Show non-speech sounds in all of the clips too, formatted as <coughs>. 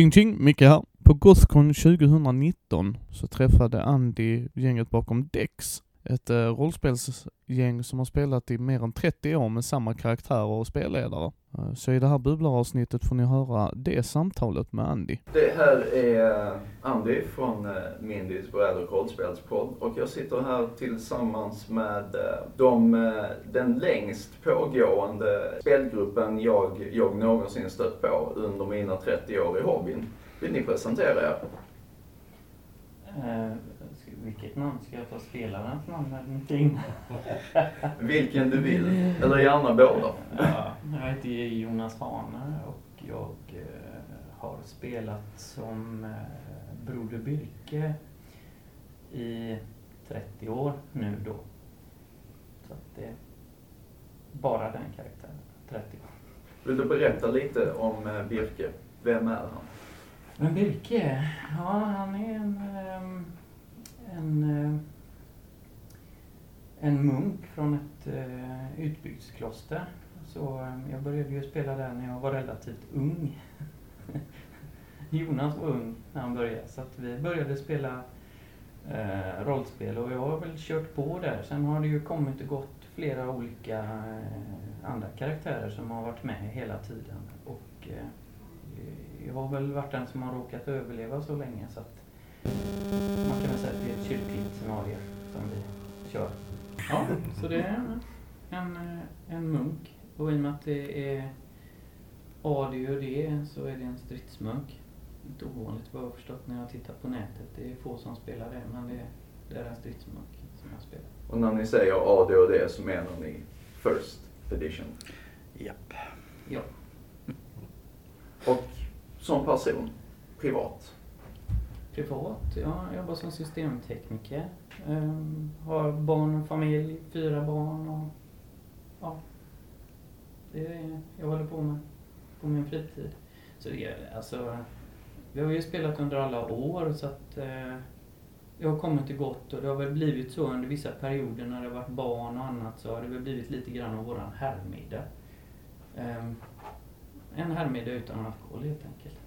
Tjing tjing, Micke här. På Gothcon 2019 så träffade Andy gänget bakom Dex. Ett eh, rollspelsgäng som har spelat i mer än 30 år med samma karaktärer och spelledare. Eh, så i det här bubblaravsnittet får ni höra det samtalet med Andy. Det här är Andy från eh, Mindys bräd och rollspelspodd och jag sitter här tillsammans med de, den längst pågående spelgruppen jag, jag någonsin stött på under mina 30 år i hobbyn. Vill ni presentera er? Ska- vilket namn ska jag ta spelarens namn eller mitt egna? Vilken du vill, eller gärna båda. Ja, jag heter Jonas Hane och jag eh, har spelat som eh, Broder Birke i 30 år nu då. Så att det är bara den karaktären, 30 år. Vill du berätta lite om eh, Birke? Vem är han? Men Birke, ja han är en, ehm, en, eh, en munk från ett eh, utbyggskloster. Så eh, jag började ju spela där när jag var relativt ung. <laughs> Jonas var ung när han började så att vi började spela eh, rollspel och jag har väl kört på där. Sen har det ju kommit och gått flera olika eh, andra karaktärer som har varit med hela tiden. Och eh, jag har väl varit den som har råkat överleva så länge så att man kan väl säga att det är ett kyrkligt scenario som vi kör. Ja, så det är en, eh, en munk och i och med att det är AD och D så är det en stridsmunk. Inte ovanligt vad jag har förstått när jag tittat på nätet. Det är få som spelar det men det, det är en stridsmunk som jag spelar. Och när ni säger ADHD så menar ni First Edition. Japp. Ja. Och som person, privat. Privat, jag jobbar som systemtekniker. Ehm, har barn och familj, fyra barn och ja. Det är det jag håller på med på min fritid. Så det är alltså, vi har ju spelat under alla år så att eh, det har kommit och gått och det har väl blivit så under vissa perioder när det har varit barn och annat så har det väl blivit lite grann av våran herrmiddag. Ehm, en herrmiddag utan alkohol helt enkelt.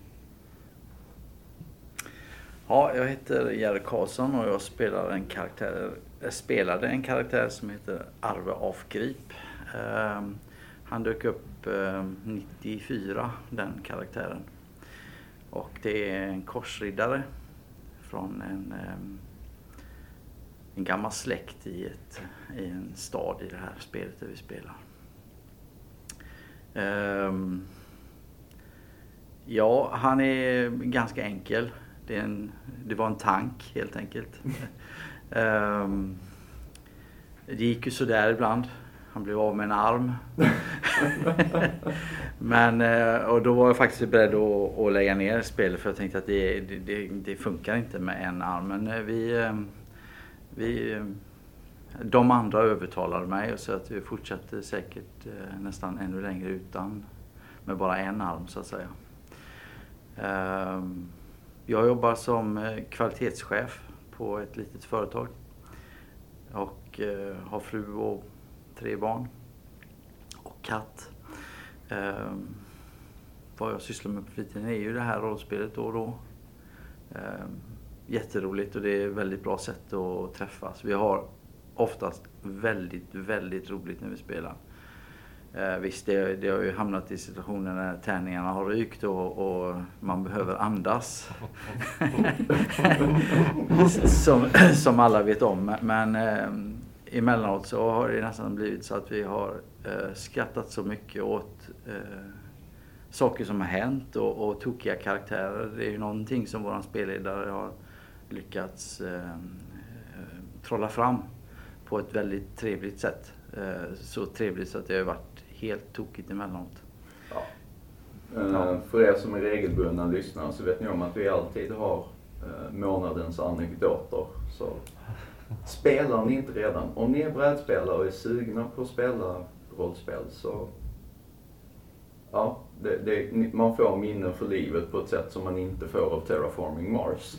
Ja, jag heter Jerry Karlsson och jag spelar en karaktär, jag spelade en karaktär som heter Arve Afgrip. Ehm, han dök upp ehm, 94, den karaktären. Och det är en korsriddare från en, ehm, en gammal släkt i, ett, i en stad i det här spelet där vi spelar. Ehm, ja, han är ganska enkel. Det, en, det var en tank helt enkelt. <laughs> Ehm, det gick ju sådär ibland. Han blev av med en arm. <laughs> Men, eh, och då var jag faktiskt beredd att, att lägga ner spelet för jag tänkte att det, det, det, funkar inte med en arm. Men eh, vi, eh, vi, eh, de andra övertalade mig så att vi fortsatte säkert nästan ännu längre utan med bara en arm så att säga. Ehm, jag jobbar som eh, kvalitetschef på ett litet företag och eh, har fru och tre barn och katt. Ehm, vad jag sysslar med på fritiden är ju det här rollspelet då och då. Ehm, jätteroligt och det är ett väldigt bra sätt att träffas. Vi har oftast väldigt, väldigt roligt när vi spelar. Eh, visst, det, det har ju hamnat i situationer när tärningarna har rykt och, och man behöver andas. <laughs> som, som alla vet om. Men eh, emellanåt så har det nästan blivit så att vi har eh, skrattat så mycket åt eh, saker som har hänt och, och tokiga karaktärer. Det är ju någonting som våran spelledare har lyckats eh, trolla fram på ett väldigt trevligt sätt. Eh, så trevligt så att det har varit helt tokigt emellanåt. Ja. Eh, För er som är regelbundna lyssnare så vet ni om att vi alltid har eh, månadens anekdoter. Så spelar ni inte redan, om ni är brädspelare och är sugna på att spela rollspel så Ja, det, det, man får minnen för livet på ett sätt som man inte får av Terraforming Mars.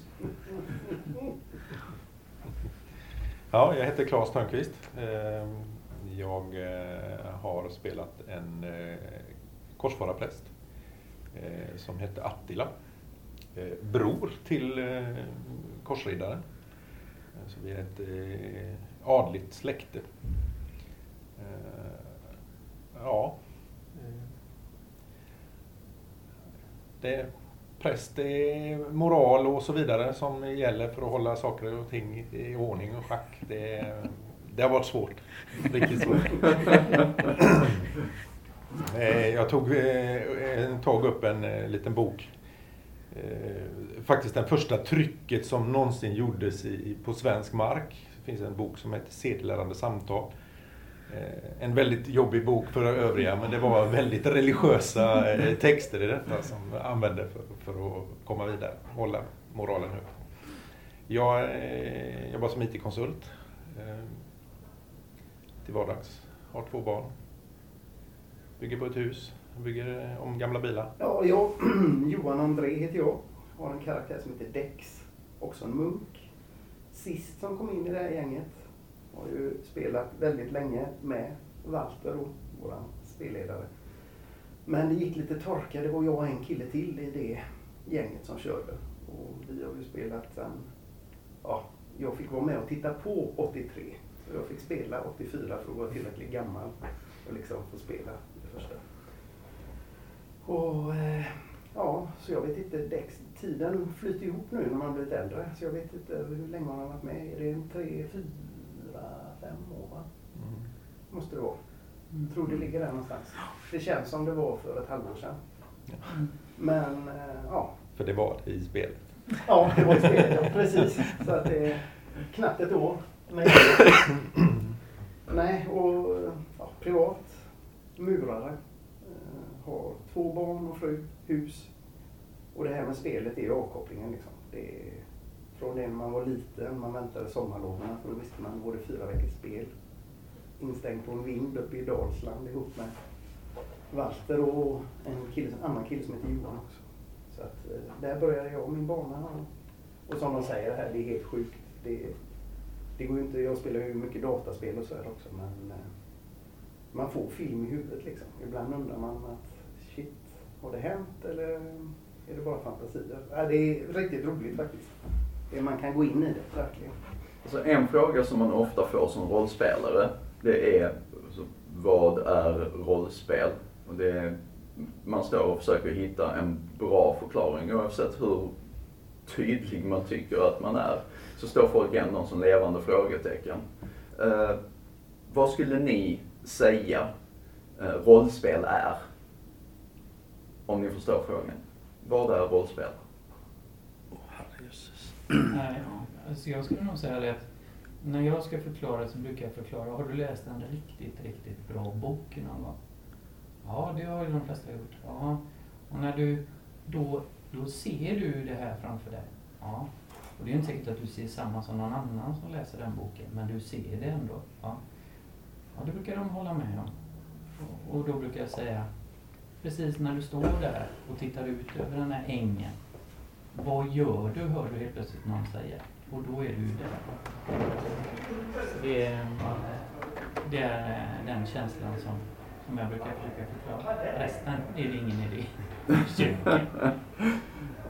Ja, jag heter Claes Törnqvist. Jag eh, har spelat en eh, korsfararpräst eh, som hette Attila. bror till korsriddaren. Så vi är ett adligt släkte. Ja. Det är präst, det är moral och så vidare som gäller för att hålla saker och ting i ordning och schack. Det, det har varit svårt. Riktigt svårt. <laughs> Eh, Jag tog eh, en tag upp en eh, liten bok. Faktiskt den första trycket som någonsin gjordes på svensk mark. Det finns en bok som heter Sedelärande samtal. En väldigt jobbig bok för övriga men det var väldigt religiösa texter i detta som jag använde för, för att komma vidare, hålla moralen hög. Jag jobbar som IT-konsult till vardags, har två barn, bygger på ett hus, bygger eh, om gamla bilar. Ja, jag, <clears throat> Johan André heter jag. Har en karaktär som heter Dex. Också en munk. Sist som kom in i det här gänget. Har ju spelat väldigt länge med Walter, och våran spelledare. Men det gick lite torka. Det var jag och en kille till i det gänget som körde. Och vi har ju spelat sen... Ja, jag fick vara med och titta på 83. Så jag fick spela 84 för att vara tillräckligt gammal och liksom få spela det första. Och eh, ja, så jag vet inte, Dex, tiden flyter ihop nu när man blivit äldre. Så jag vet inte hur länge man har varit med. Är det en tre, fyra, fem år? Va? Måste det vara. Jag tror det ligger där någonstans. Det känns som det var för ett halvår sedan. Men eh, ja, För det var det i spelet. ja det var ett spel, ja, precis. Så att det är knappt ett år. Nej. <coughs> nej, och ja, privat, murare. Eh, har två barn och fru, hus. Och det här med spelet är ju avkopplingen. Liksom. Det är från det man var liten, man väntade sommarloven för då visste man, var det fyra veckors spel. Instängd på en vind uppe i Dalsland ihop med Walter och en, kille, en annan kille som heter Johan också. Så att eh, där började jag min bana. Och, som de säger här, det är helt sjukt. Det, det går ju inte, jag spelar ju mycket dataspel och sådär också men eh, man får film i huvudet liksom. Ibland undrar man att shit, har det hänt eller är det bara fantasier? Ja, det är riktigt roligt faktiskt. Man kan gå in i det, verkligen. Alltså en fråga som man ofta får som rollspelare, det är alltså, vad är rollspel? Och det är, man står och försöker hitta en bra förklaring oavsett hur tydlig man tycker att man är. Så står folk ändå som levande frågetecken. Eh, vad skulle ni säga eh, rollspel är? Om ni förstår frågan. Vad är rollspel? Åh, herrejösses. Nej, alltså jag skulle nog säga det att när jag ska förklara så brukar jag förklara, har du läst en riktigt, riktigt bra bok någon gång? Ja, det har ju de flesta gjort. Ja. Och när du, då, då ser du det här framför dig. Ja. Och det är inte säkert att du ser samma som någon annan som läser den boken, men du ser det ändå. Ja, ja det brukar de hålla med om. Och, då brukar jag säga, precis när du står där och tittar ut över den här ängen, vad gör du, hör du helt plötsligt någon säga. Och då är du där. Det är, det är den känslan som, som jag brukar försöka förklara. Resten är det ingen idé.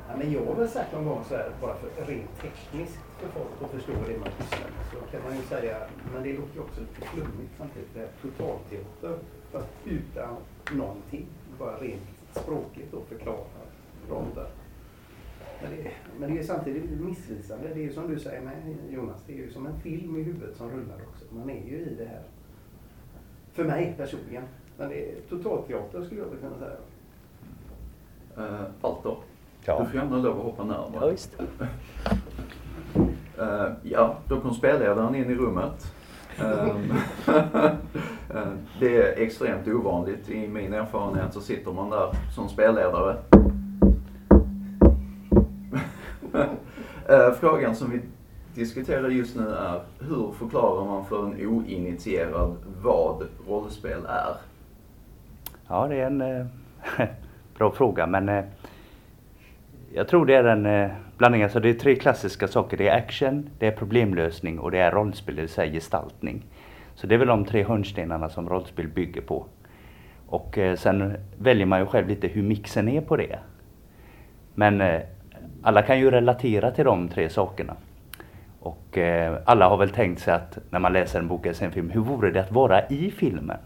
Ja, men jag har väl sagt någon gång så här, bara för rent tekniskt för folk att förstå det man pysslar med, så kan man ju säga, men det låter ju också lite flummigt samtidigt, det totalteater, fast utan någonting, bara rent språkligt då förklara roller. Men det, men det är samtidigt missvisande, det är ju som du säger med Jonas, det är ju som en film i huvudet som rullar också. Man är ju i det här, för mig personligen. Men det är totalteater skulle jag väl kunna säga. Uh, Walter, Ja. du får gärna lov att hoppa närmare. Ja, visst. <laughs> Eh, ja, då kom spelledaren in i rummet. <laughs> Eh, det är extremt ovanligt. I min erfarenhet så sitter man där som spelledare. Frågan som vi diskuterar just nu är hur förklarar man för en oinitierad vad rollspel är? Ja, det är en eh, <laughs> bra fråga men eh, jag tror det är en eh, blandning. Alltså det är tre klassiska saker. Det är action, det är problemlösning och det är rollspel, det vill säga gestaltning. Så det är väl de tre hörnstenarna som rollspel bygger på. Och eh, sen väljer man ju själv lite hur mixen är på det. Men eh, alla kan ju relatera till de tre sakerna. Och eh, alla har väl tänkt sig att när man läser en bok eller ser en film, hur vore det att vara i filmen?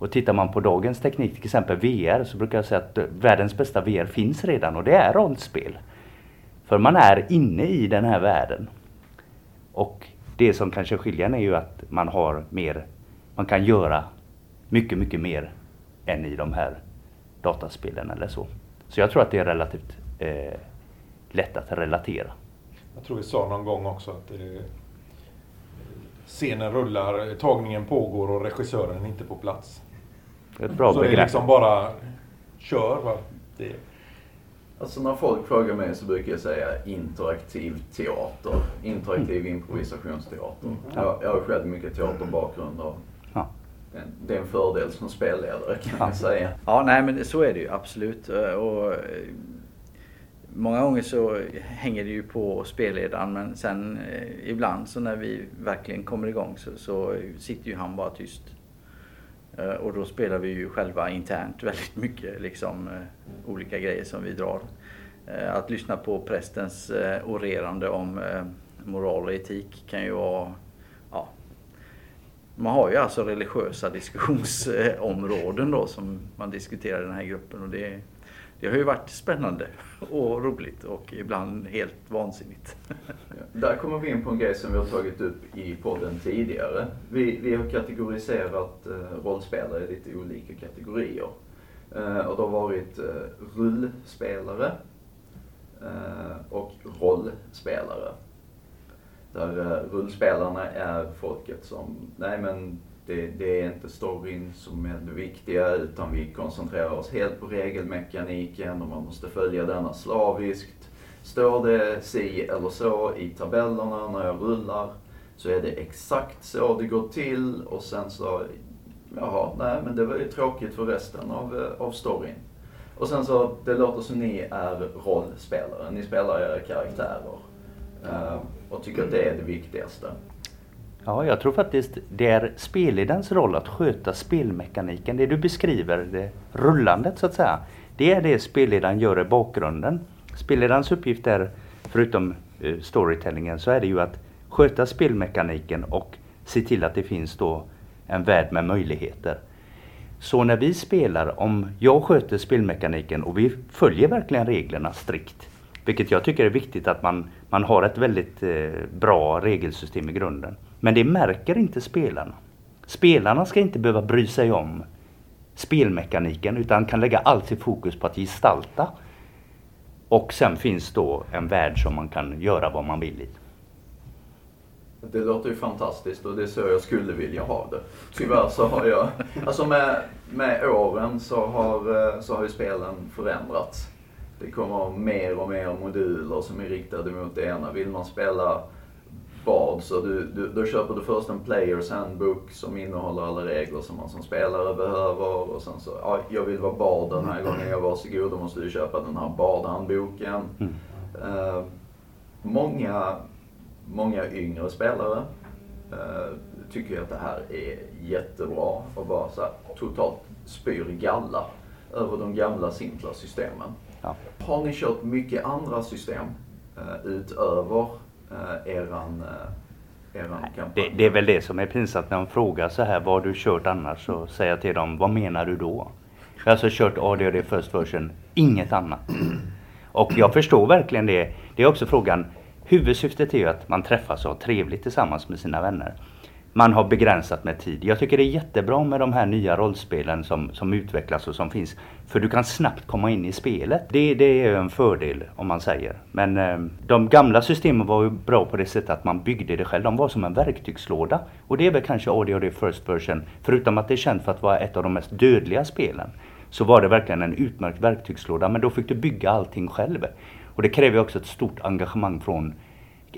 Och tittar man på dagens teknik, till exempel VR, så brukar jag säga att världens bästa VR finns redan och det är rollspel. För man är inne i den här världen. Och det som kanske skiljer är ju att man har mer, man kan göra mycket, mycket mer än i de här dataspelen eller så. Så jag tror att det är relativt eh, lätt att relatera. Jag tror vi sa någon gång också att eh, scenen rullar, tagningen pågår och regissören är inte på plats. Ett bra Så det är begrepp. liksom bara kör. Va? Det, Alltså när folk frågar mig så brukar jag säga interaktiv teater. Interaktiv improvisationsteater. Jag, jag har själv mycket teaterbakgrund och Ja. det är en fördel som spelledare kan Ja. jag säga. Ja, nej men så är det ju absolut. Eh, Och eh, många gånger så hänger det ju på spelledaren men sen eh, ibland så när vi verkligen kommer igång så, så sitter ju han bara tyst. Eh, och då spelar vi ju själva internt väldigt mycket liksom eh, olika grejer som vi drar. Eh, att lyssna på prästens orerande om moral och etik kan ju vara ja, man har ju alltså religiösa <laughs> diskussionsområden då som man diskuterar i den här gruppen och det, det har ju varit spännande och roligt och ibland helt vansinnigt. Där kommer vi in på en grej som vi har tagit upp i podden tidigare. Vi, vi har kategoriserat eh, rollspelare i lite olika kategorier. Eh, och det har varit eh, rullspelare och rollspelare. Där rullspelarna är folket som, nej men det, det är inte storyn som är det viktiga utan vi koncentrerar oss helt på regelmekaniken och man måste följa denna slaviskt. Står det si eller så i tabellerna när jag rullar så är det exakt så det går till och sen så, jaha, nej men det var ju tråkigt för resten av, eh, av storyn. Och sen så, det låter som ni är rollspelare, ni spelar era karaktärer. Eh, och tycker att det är det viktigaste. Ja, jag tror faktiskt det är spelledarens roll att sköta spelmekaniken. Det du beskriver, det rullandet så att säga. Det är det spelledaren gör i bakgrunden. Spelledarens uppgift är, förutom eh, storytellingen, så är det ju att sköta spelmekaniken och se till att det finns då en värld med möjligheter. Så när vi spelar, om jag sköter spelmekaniken och vi följer verkligen reglerna strikt, vilket jag tycker är viktigt att man, man har ett väldigt eh, bra regelsystem i grunden. Men det märker inte spelarna. Spelarna ska inte behöva bry sig om spelmekaniken utan kan lägga allt sitt fokus på att gestalta. Och sen finns då en värld som man kan göra vad man vill i. Det låter ju fantastiskt och det är så jag skulle vilja ha det. Tyvärr så har jag, alltså med, med åren så har, eh, så har ju spelen förändrats. Det kommer mer och mer moduler som är riktade mot det ena. Vill man spela bad så du, du, då köper du först en players handbook som innehåller alla regler som man som spelare behöver. Och sen så, ja, jag vill vara bard den här gången, jag varsågod, då måste du köpa den här badhandboken. Mm. Eh, många, många yngre spelare eh, tycker att det här är jättebra och bara så här, totalt spyr galla över de gamla simpla systemen. Ja. Har ni kört mycket andra system eh, utöver eh, eran, eh, eran kampanj? Det, det är väl det som är pinsamt när de frågar så här, vad har du kört annars? Så säger jag till dem, vad menar du då? Jag har alltså kört ADHD First Version, inget annat. Och jag förstår verkligen det. Det är också frågan, huvudsyftet är ju att man träffas och har trevligt tillsammans med sina vänner. Man har begränsat med tid. Jag tycker det är jättebra med de här nya rollspelen som, som utvecklas och som finns. För du kan snabbt komma in i spelet. Det, det är en fördel om man säger. Men eh, de gamla systemen var ju bra på det sättet att man byggde det själv. De var som en verktygslåda. Och det är väl kanske ADHD First Version. Förutom att det är känt för att vara ett av de mest dödliga spelen. Så var det verkligen en utmärkt verktygslåda. Men då fick du bygga allting själv. Och det kräver också ett stort engagemang från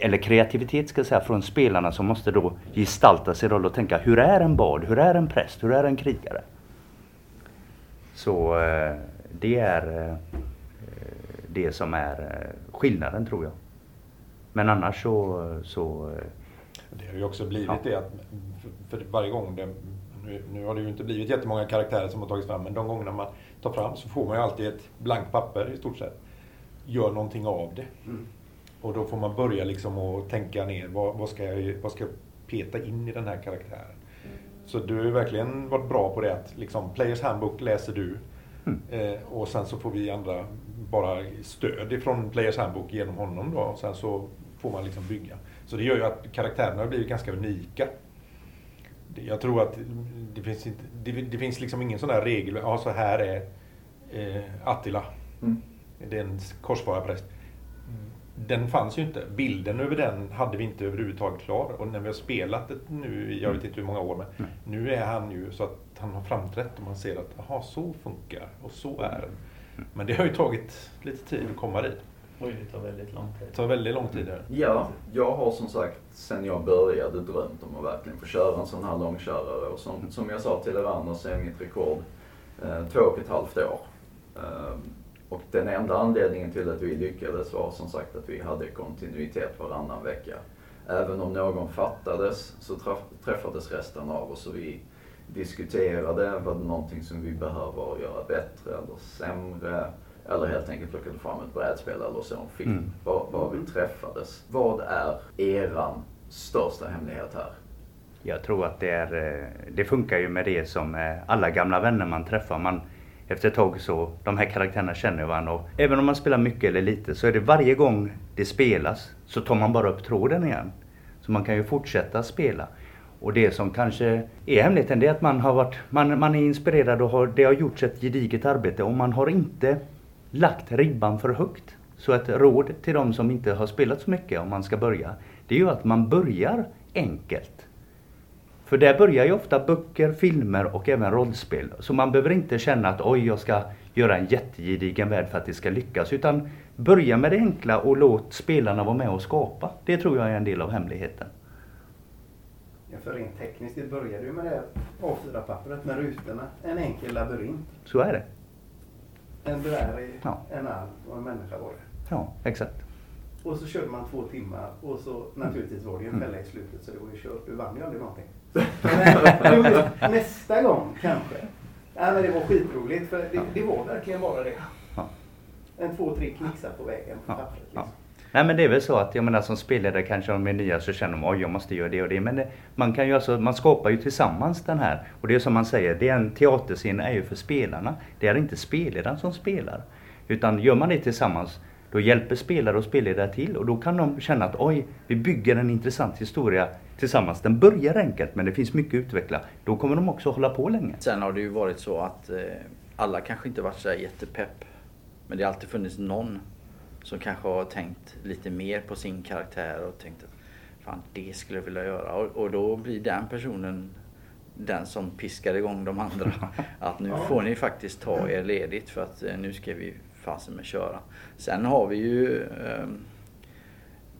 eller kreativitet ska jag säga, från spelarna som måste då gestalta sin roll och tänka hur är en bard, hur är en präst, hur är en krigare? Så eh, det är eh, det som är eh, skillnaden tror jag. Men annars så, så Det har ju också blivit Ja. det att för, för varje gång det, nu, nu har det ju inte blivit jättemånga karaktärer som har tagits fram men de gångerna man tar fram så får man ju alltid ett blankt papper i stort sett. gör någonting av det. Mm. Och då får man börja liksom att tänka ner, vad, vad, ska jag, vad ska jag peta in i den här karaktären? Så du har verkligen varit bra på det att liksom, Players Handbook läser du Mm. eh, och sen så får vi andra bara stöd ifrån Players Handbook genom honom då och sen så får man liksom bygga. Så det gör ju att karaktärerna blivit ganska unika. Jag tror att det finns, inte, det, det finns liksom ingen sån där regel, ja så här är eh, Attila. Mm. Det är en korsfararpräst. Den fanns ju inte. Bilden över den hade vi inte överhuvudtaget klar. Och när vi har spelat det nu, jag vet inte hur många år, men Nej. nu är han ju så att han har framträtt och man ser att aha, så funkar och så är den. Men det har ju tagit lite tid att komma dit. Oj, det tar väldigt lång tid. Det tar väldigt lång tid. Här. Ja, jag har som sagt sen jag började drömt om att verkligen få köra en sån här långkörare. Och som, som jag sa till er andra så är mitt rekord eh, två och ett halvt år. Eh, och den enda anledningen till att vi lyckades var som sagt att vi hade kontinuitet varannan vecka. Även om någon fattades så träff, träffades resten av oss och vi diskuterade, var det någonting som vi behöver göra bättre eller sämre? Eller helt enkelt plockade fram ett brädspel eller så en film. Mm. Var, var vi träffades. Vad är eran största hemlighet här? Jag tror att det är, eh, det funkar ju med det som eh, alla gamla vänner man träffar. Man, efter ett tag så, de här karaktärerna känner varandra och även om man spelar mycket eller lite så är det varje gång det spelas så tar man bara upp tråden igen. Så man kan ju fortsätta spela. Och det som kanske är hemligheten det är att man har varit, man, man är inspirerad och har, det har gjorts ett gediget arbete och man har inte lagt ribban för högt. Så ett råd till de som inte har spelat så mycket om man ska börja, det är ju att man börjar enkelt. För där börjar ju ofta böcker, filmer och även rollspel. Så man behöver inte känna att oj, jag ska göra en jättegedigen värld för att det ska lyckas. Utan börja med det enkla och låt spelarna vara med och skapa. Det tror jag är en del av hemligheten. Ja, för rent tekniskt, det började ju med det här A4-pappret med rutorna. En enkel labyrint. Så är det. En dvärg, Ja. en alv och en människa var det. Ja, exakt. Och så körde man två timmar och så naturligtvis var det ju en Mm. fälla i slutet så det var ju kört. Du vann ju aldrig någonting. <laughs> Men nästa gång kanske. Ja, men det var skitroligt för det, det var verkligen bara det. En två, tre knixar på vägen på pappret. Liksom. Nej men det är väl så att jag menar som spelare kanske om de är nya så känner de oj jag måste göra det och det. Men det, man kan ju alltså, man skapar ju tillsammans den här. Och det är som man säger, det är en teaterscen är ju för spelarna. Det är inte spelledaren som spelar. Utan gör man det tillsammans då hjälper spelare och spelledare till och då kan de känna att oj, vi bygger en intressant historia tillsammans. Den börjar enkelt men det finns mycket att utveckla. Då kommer de också hålla på länge. Sen har det ju varit så att eh, alla kanske inte varit så här jättepepp. Men det har alltid funnits någon som kanske har tänkt lite mer på sin karaktär och tänkt att fan det skulle jag vilja göra. Och, och då blir den personen den som piskar igång de andra. <laughs> Att nu får ni faktiskt ta er ledigt för att eh, nu ska vi fasen med köra. Sen har vi ju eh,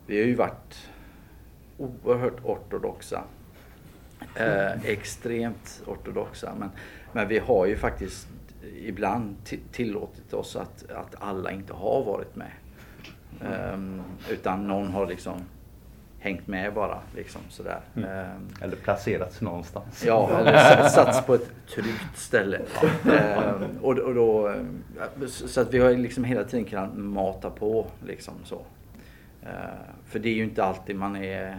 Vi har ju varit oerhört ortodoxa. Eh, extremt ortodoxa. Men, men vi har ju faktiskt ibland tillåtit oss att, att alla inte har varit med. Eh, utan någon har liksom hängt med bara. Liksom sådär. Mm. Ehm, Eller placerats någonstans. Ja, <laughs> eller satts på ett tryggt ställe. Ehm, och, och då, eh, så att vi har liksom hela tiden kunnat mata på liksom så. Ehm, för det är ju inte alltid man är...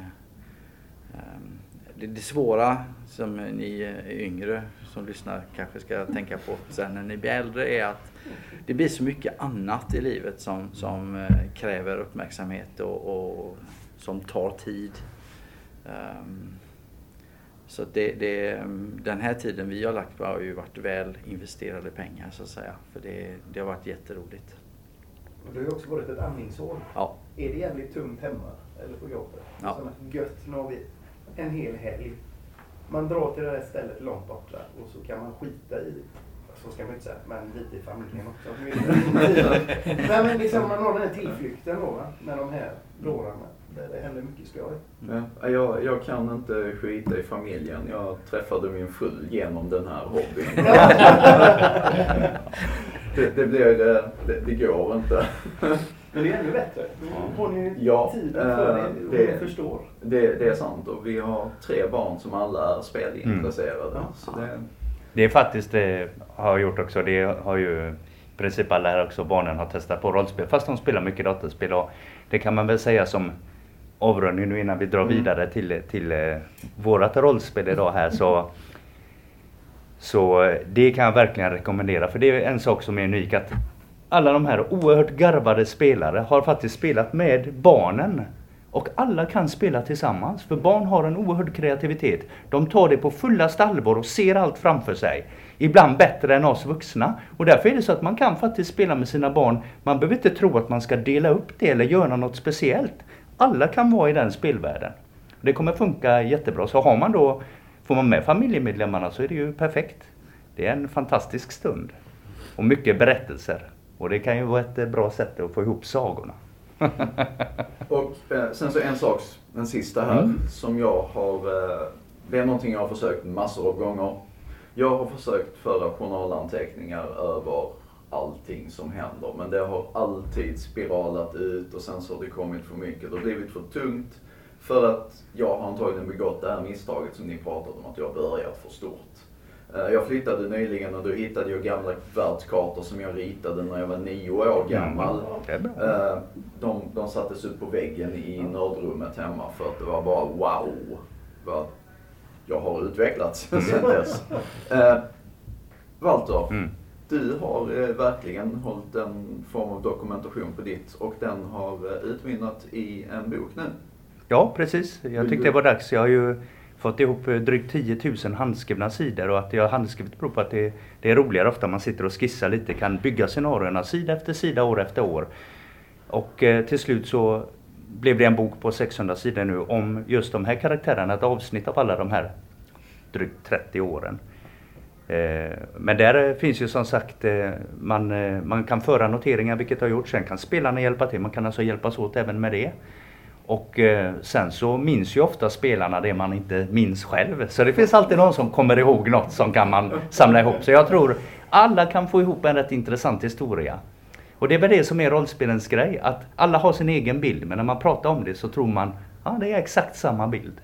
ehm, det, det svåra som ni är yngre som lyssnar kanske ska tänka på sen när ni blir äldre är att det blir så mycket annat i livet som, som eh, kräver uppmärksamhet och, och som tar tid. Ehm, så det, det, den här tiden vi har lagt på har ju varit väl investerade pengar så att säga. För det, det har varit jätteroligt. Och det har ju också varit ett andningshål. Ja, Är det jävligt tungt hemma eller på jobbet? Ja. Så gött, nu har vi en hel helg. Man drar till det här stället långt borta och så kan man skita i, så ska man inte säga, men lite i familjen också. <laughs> Nej men liksom man har den här tillflykten då va, med de här dårarna. Det händer mycket skoj. Ja, jag, jag kan inte skita i familjen. Jag träffade min fru genom den här hobbyn. <laughs> det, det, blir, eh, det, det går inte. Men det är ännu bättre. Då har ni Ja, tiden för eh, det och det- förstår. Det, det är sant och vi har tre barn som alla är spelintresserade. Mm. Så det, Det är faktiskt det har jag gjort också. Det har ju i princip alla här också barnen har testat på rollspel. Fast de spelar mycket dataspel och det kan man väl säga som avrundning nu innan vi drar Mm. vidare till, till eh, vårat rollspel idag här så så eh, det kan jag verkligen rekommendera för det är en sak som är unik att alla de här oerhört garvade spelare har faktiskt spelat med barnen. Och alla kan spela tillsammans för barn har en oerhörd kreativitet. De tar det på fullaste allvar och ser allt framför sig. Ibland bättre än oss vuxna. Och därför är det så att man kan faktiskt spela med sina barn. Man behöver inte tro att man ska dela upp det eller göra något speciellt. Alla kan vara i den spelvärlden. Det kommer funka jättebra. Så har man då, får man med familjemedlemmarna så är det ju perfekt. Det är en fantastisk stund. Och mycket berättelser. Och det kan ju vara ett bra sätt att få ihop sagorna. <laughs> Och eh, sen så en sak, den sista här, Mm. som jag har, eh, det är någonting jag har försökt massor av gånger. Jag har försökt föra journalanteckningar över allting som händer, men det har alltid spiralat ut och sen så har det kommit för mycket. Det har blivit för tungt för att jag har antagligen begått det här misstaget som ni pratade om, att jag har börjat för stort. Eh, Jag flyttade nyligen och då hittade jag gamla världskartor som jag ritade när jag var nio år gammal. Är bra. Eh, De, de sattes upp på väggen i nördrummet hemma för att det var bara wow vad jag har utvecklats <laughs> sedan dess. Eh, Walter, Mm. Du har eh, verkligen hållit en form av dokumentation på ditt och den har eh, utmynnat i en bok nu. Ja, precis. Jag tyckte det var dags. Jag har ju fått ihop eh, drygt 10 000 handskrivna sidor och att jag har handskrivit beror på att det, det är roligare ofta man sitter och skissar lite, kan bygga scenarierna sida efter sida, år efter år. Och eh, till slut så blev det en bok på 600 sidor nu om just de här karaktärerna, ett avsnitt av alla de här drygt 30 åren. Eh, men där eh, finns ju som sagt, eh, man, man kan föra noteringar vilket har gjorts. Sen kan spelarna hjälpa till. Man kan alltså hjälpas åt även med det. Och sen så minns ju ofta spelarna det man inte minns själv. Så det finns alltid någon som kommer ihåg något som kan man samla ihop. Så jag tror alla kan få ihop en rätt intressant historia. Och det är väl det som är rollspelens grej. Att alla har sin egen bild men när man pratar om det så tror man ja det är exakt samma bild.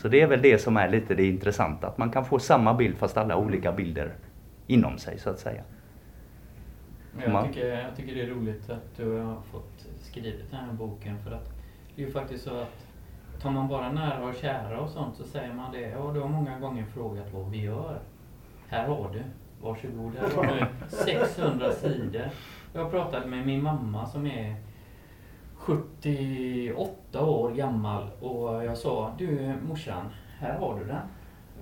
Så det är väl det som är lite det intressanta. Att man kan få samma bild fast alla har olika bilder inom sig så att säga. Jag tycker, jag tycker det är roligt att du har fått skrivit den här boken för att det är ju faktiskt så att tar man bara nära och kära och sånt så säger man det. Ja, du har många gånger frågat vad vi gör. Här har du. Varsågod, här har du <laughs> 600 sidor. Jag pratade med min mamma som är 78 år gammal och jag sa du morsan, här har du den.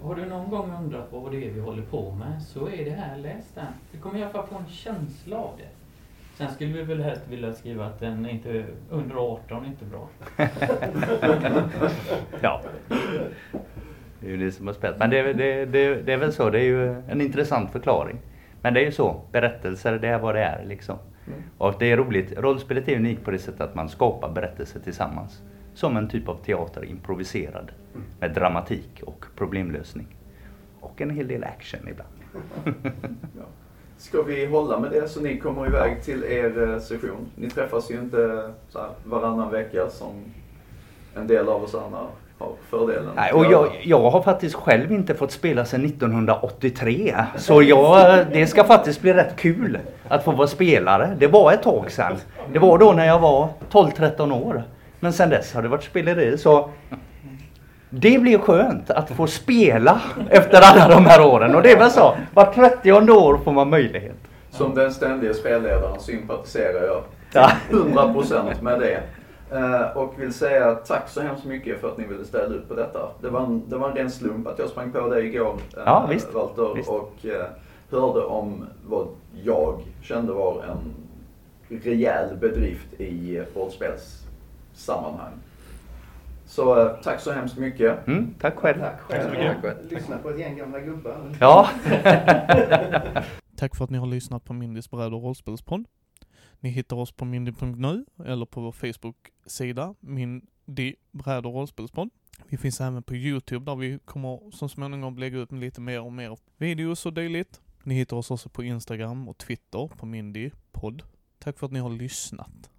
Har du någon gång undrat vad det är vi håller på med så är det här, läs den. Du kommer i alla fall få en känsla av det. Sen skulle vi väl helst vilja skriva att den är inte under 18 är inte bra. <laughs> Ja. Det är ju det som är spelat. Men det, det, det, det är väl så, det är ju en intressant förklaring. Men det är ju så, berättelser det är vad det är liksom. Mm. Och det är roligt, rollspelet är unikt på det sättet att man skapar berättelser tillsammans. Som en typ av teater, improviserad. Med dramatik och problemlösning. Och en hel del action ibland. <laughs> Ja. Ska vi hålla med det så ni kommer iväg till er eh, session? Ni träffas ju inte så varannan vecka som en del av oss andra fördelen. Nej, och jag, jag har faktiskt själv inte fått spela sedan 1983. Så jag, det ska faktiskt bli rätt kul att få vara spelare. Det var ett tag sedan. Det var då när jag var 12-13 år. Men sedan dess har det varit speleri. Så det blir skönt att få spela efter alla de här åren. Och det är väl så. Var 30 år får man möjlighet. Som den ständiga spelledaren sympatiserar jag Ja. 100% med det. Eh, och vill säga tack så hemskt mycket för att ni ville ställa upp på detta. Det var en, det var en ren slump att jag sprang på dig igår, eh, Ja, visst. Walter, Visst. och eh, hörde om vad jag kände var en rejäl bedrift i rollspelssammanhang. Så tack så hemskt mycket. Mm, tack själv. Tack själv. Tack. Lyssna på ett gäng gamla gubbar. Ja. <laughs> <laughs> Tack för att ni har lyssnat på Mindys bräd och rollspelspodd. Ni hittar oss på mindy.nu eller på vår Facebook-sida Mindy bräd och rollspelspodd. Vi finns även på Youtube där vi kommer så småningom lägga ut lite mer och mer videos och dylikt. Ni hittar oss också på Instagram och Twitter på Mindy podd. Tack för att ni har lyssnat.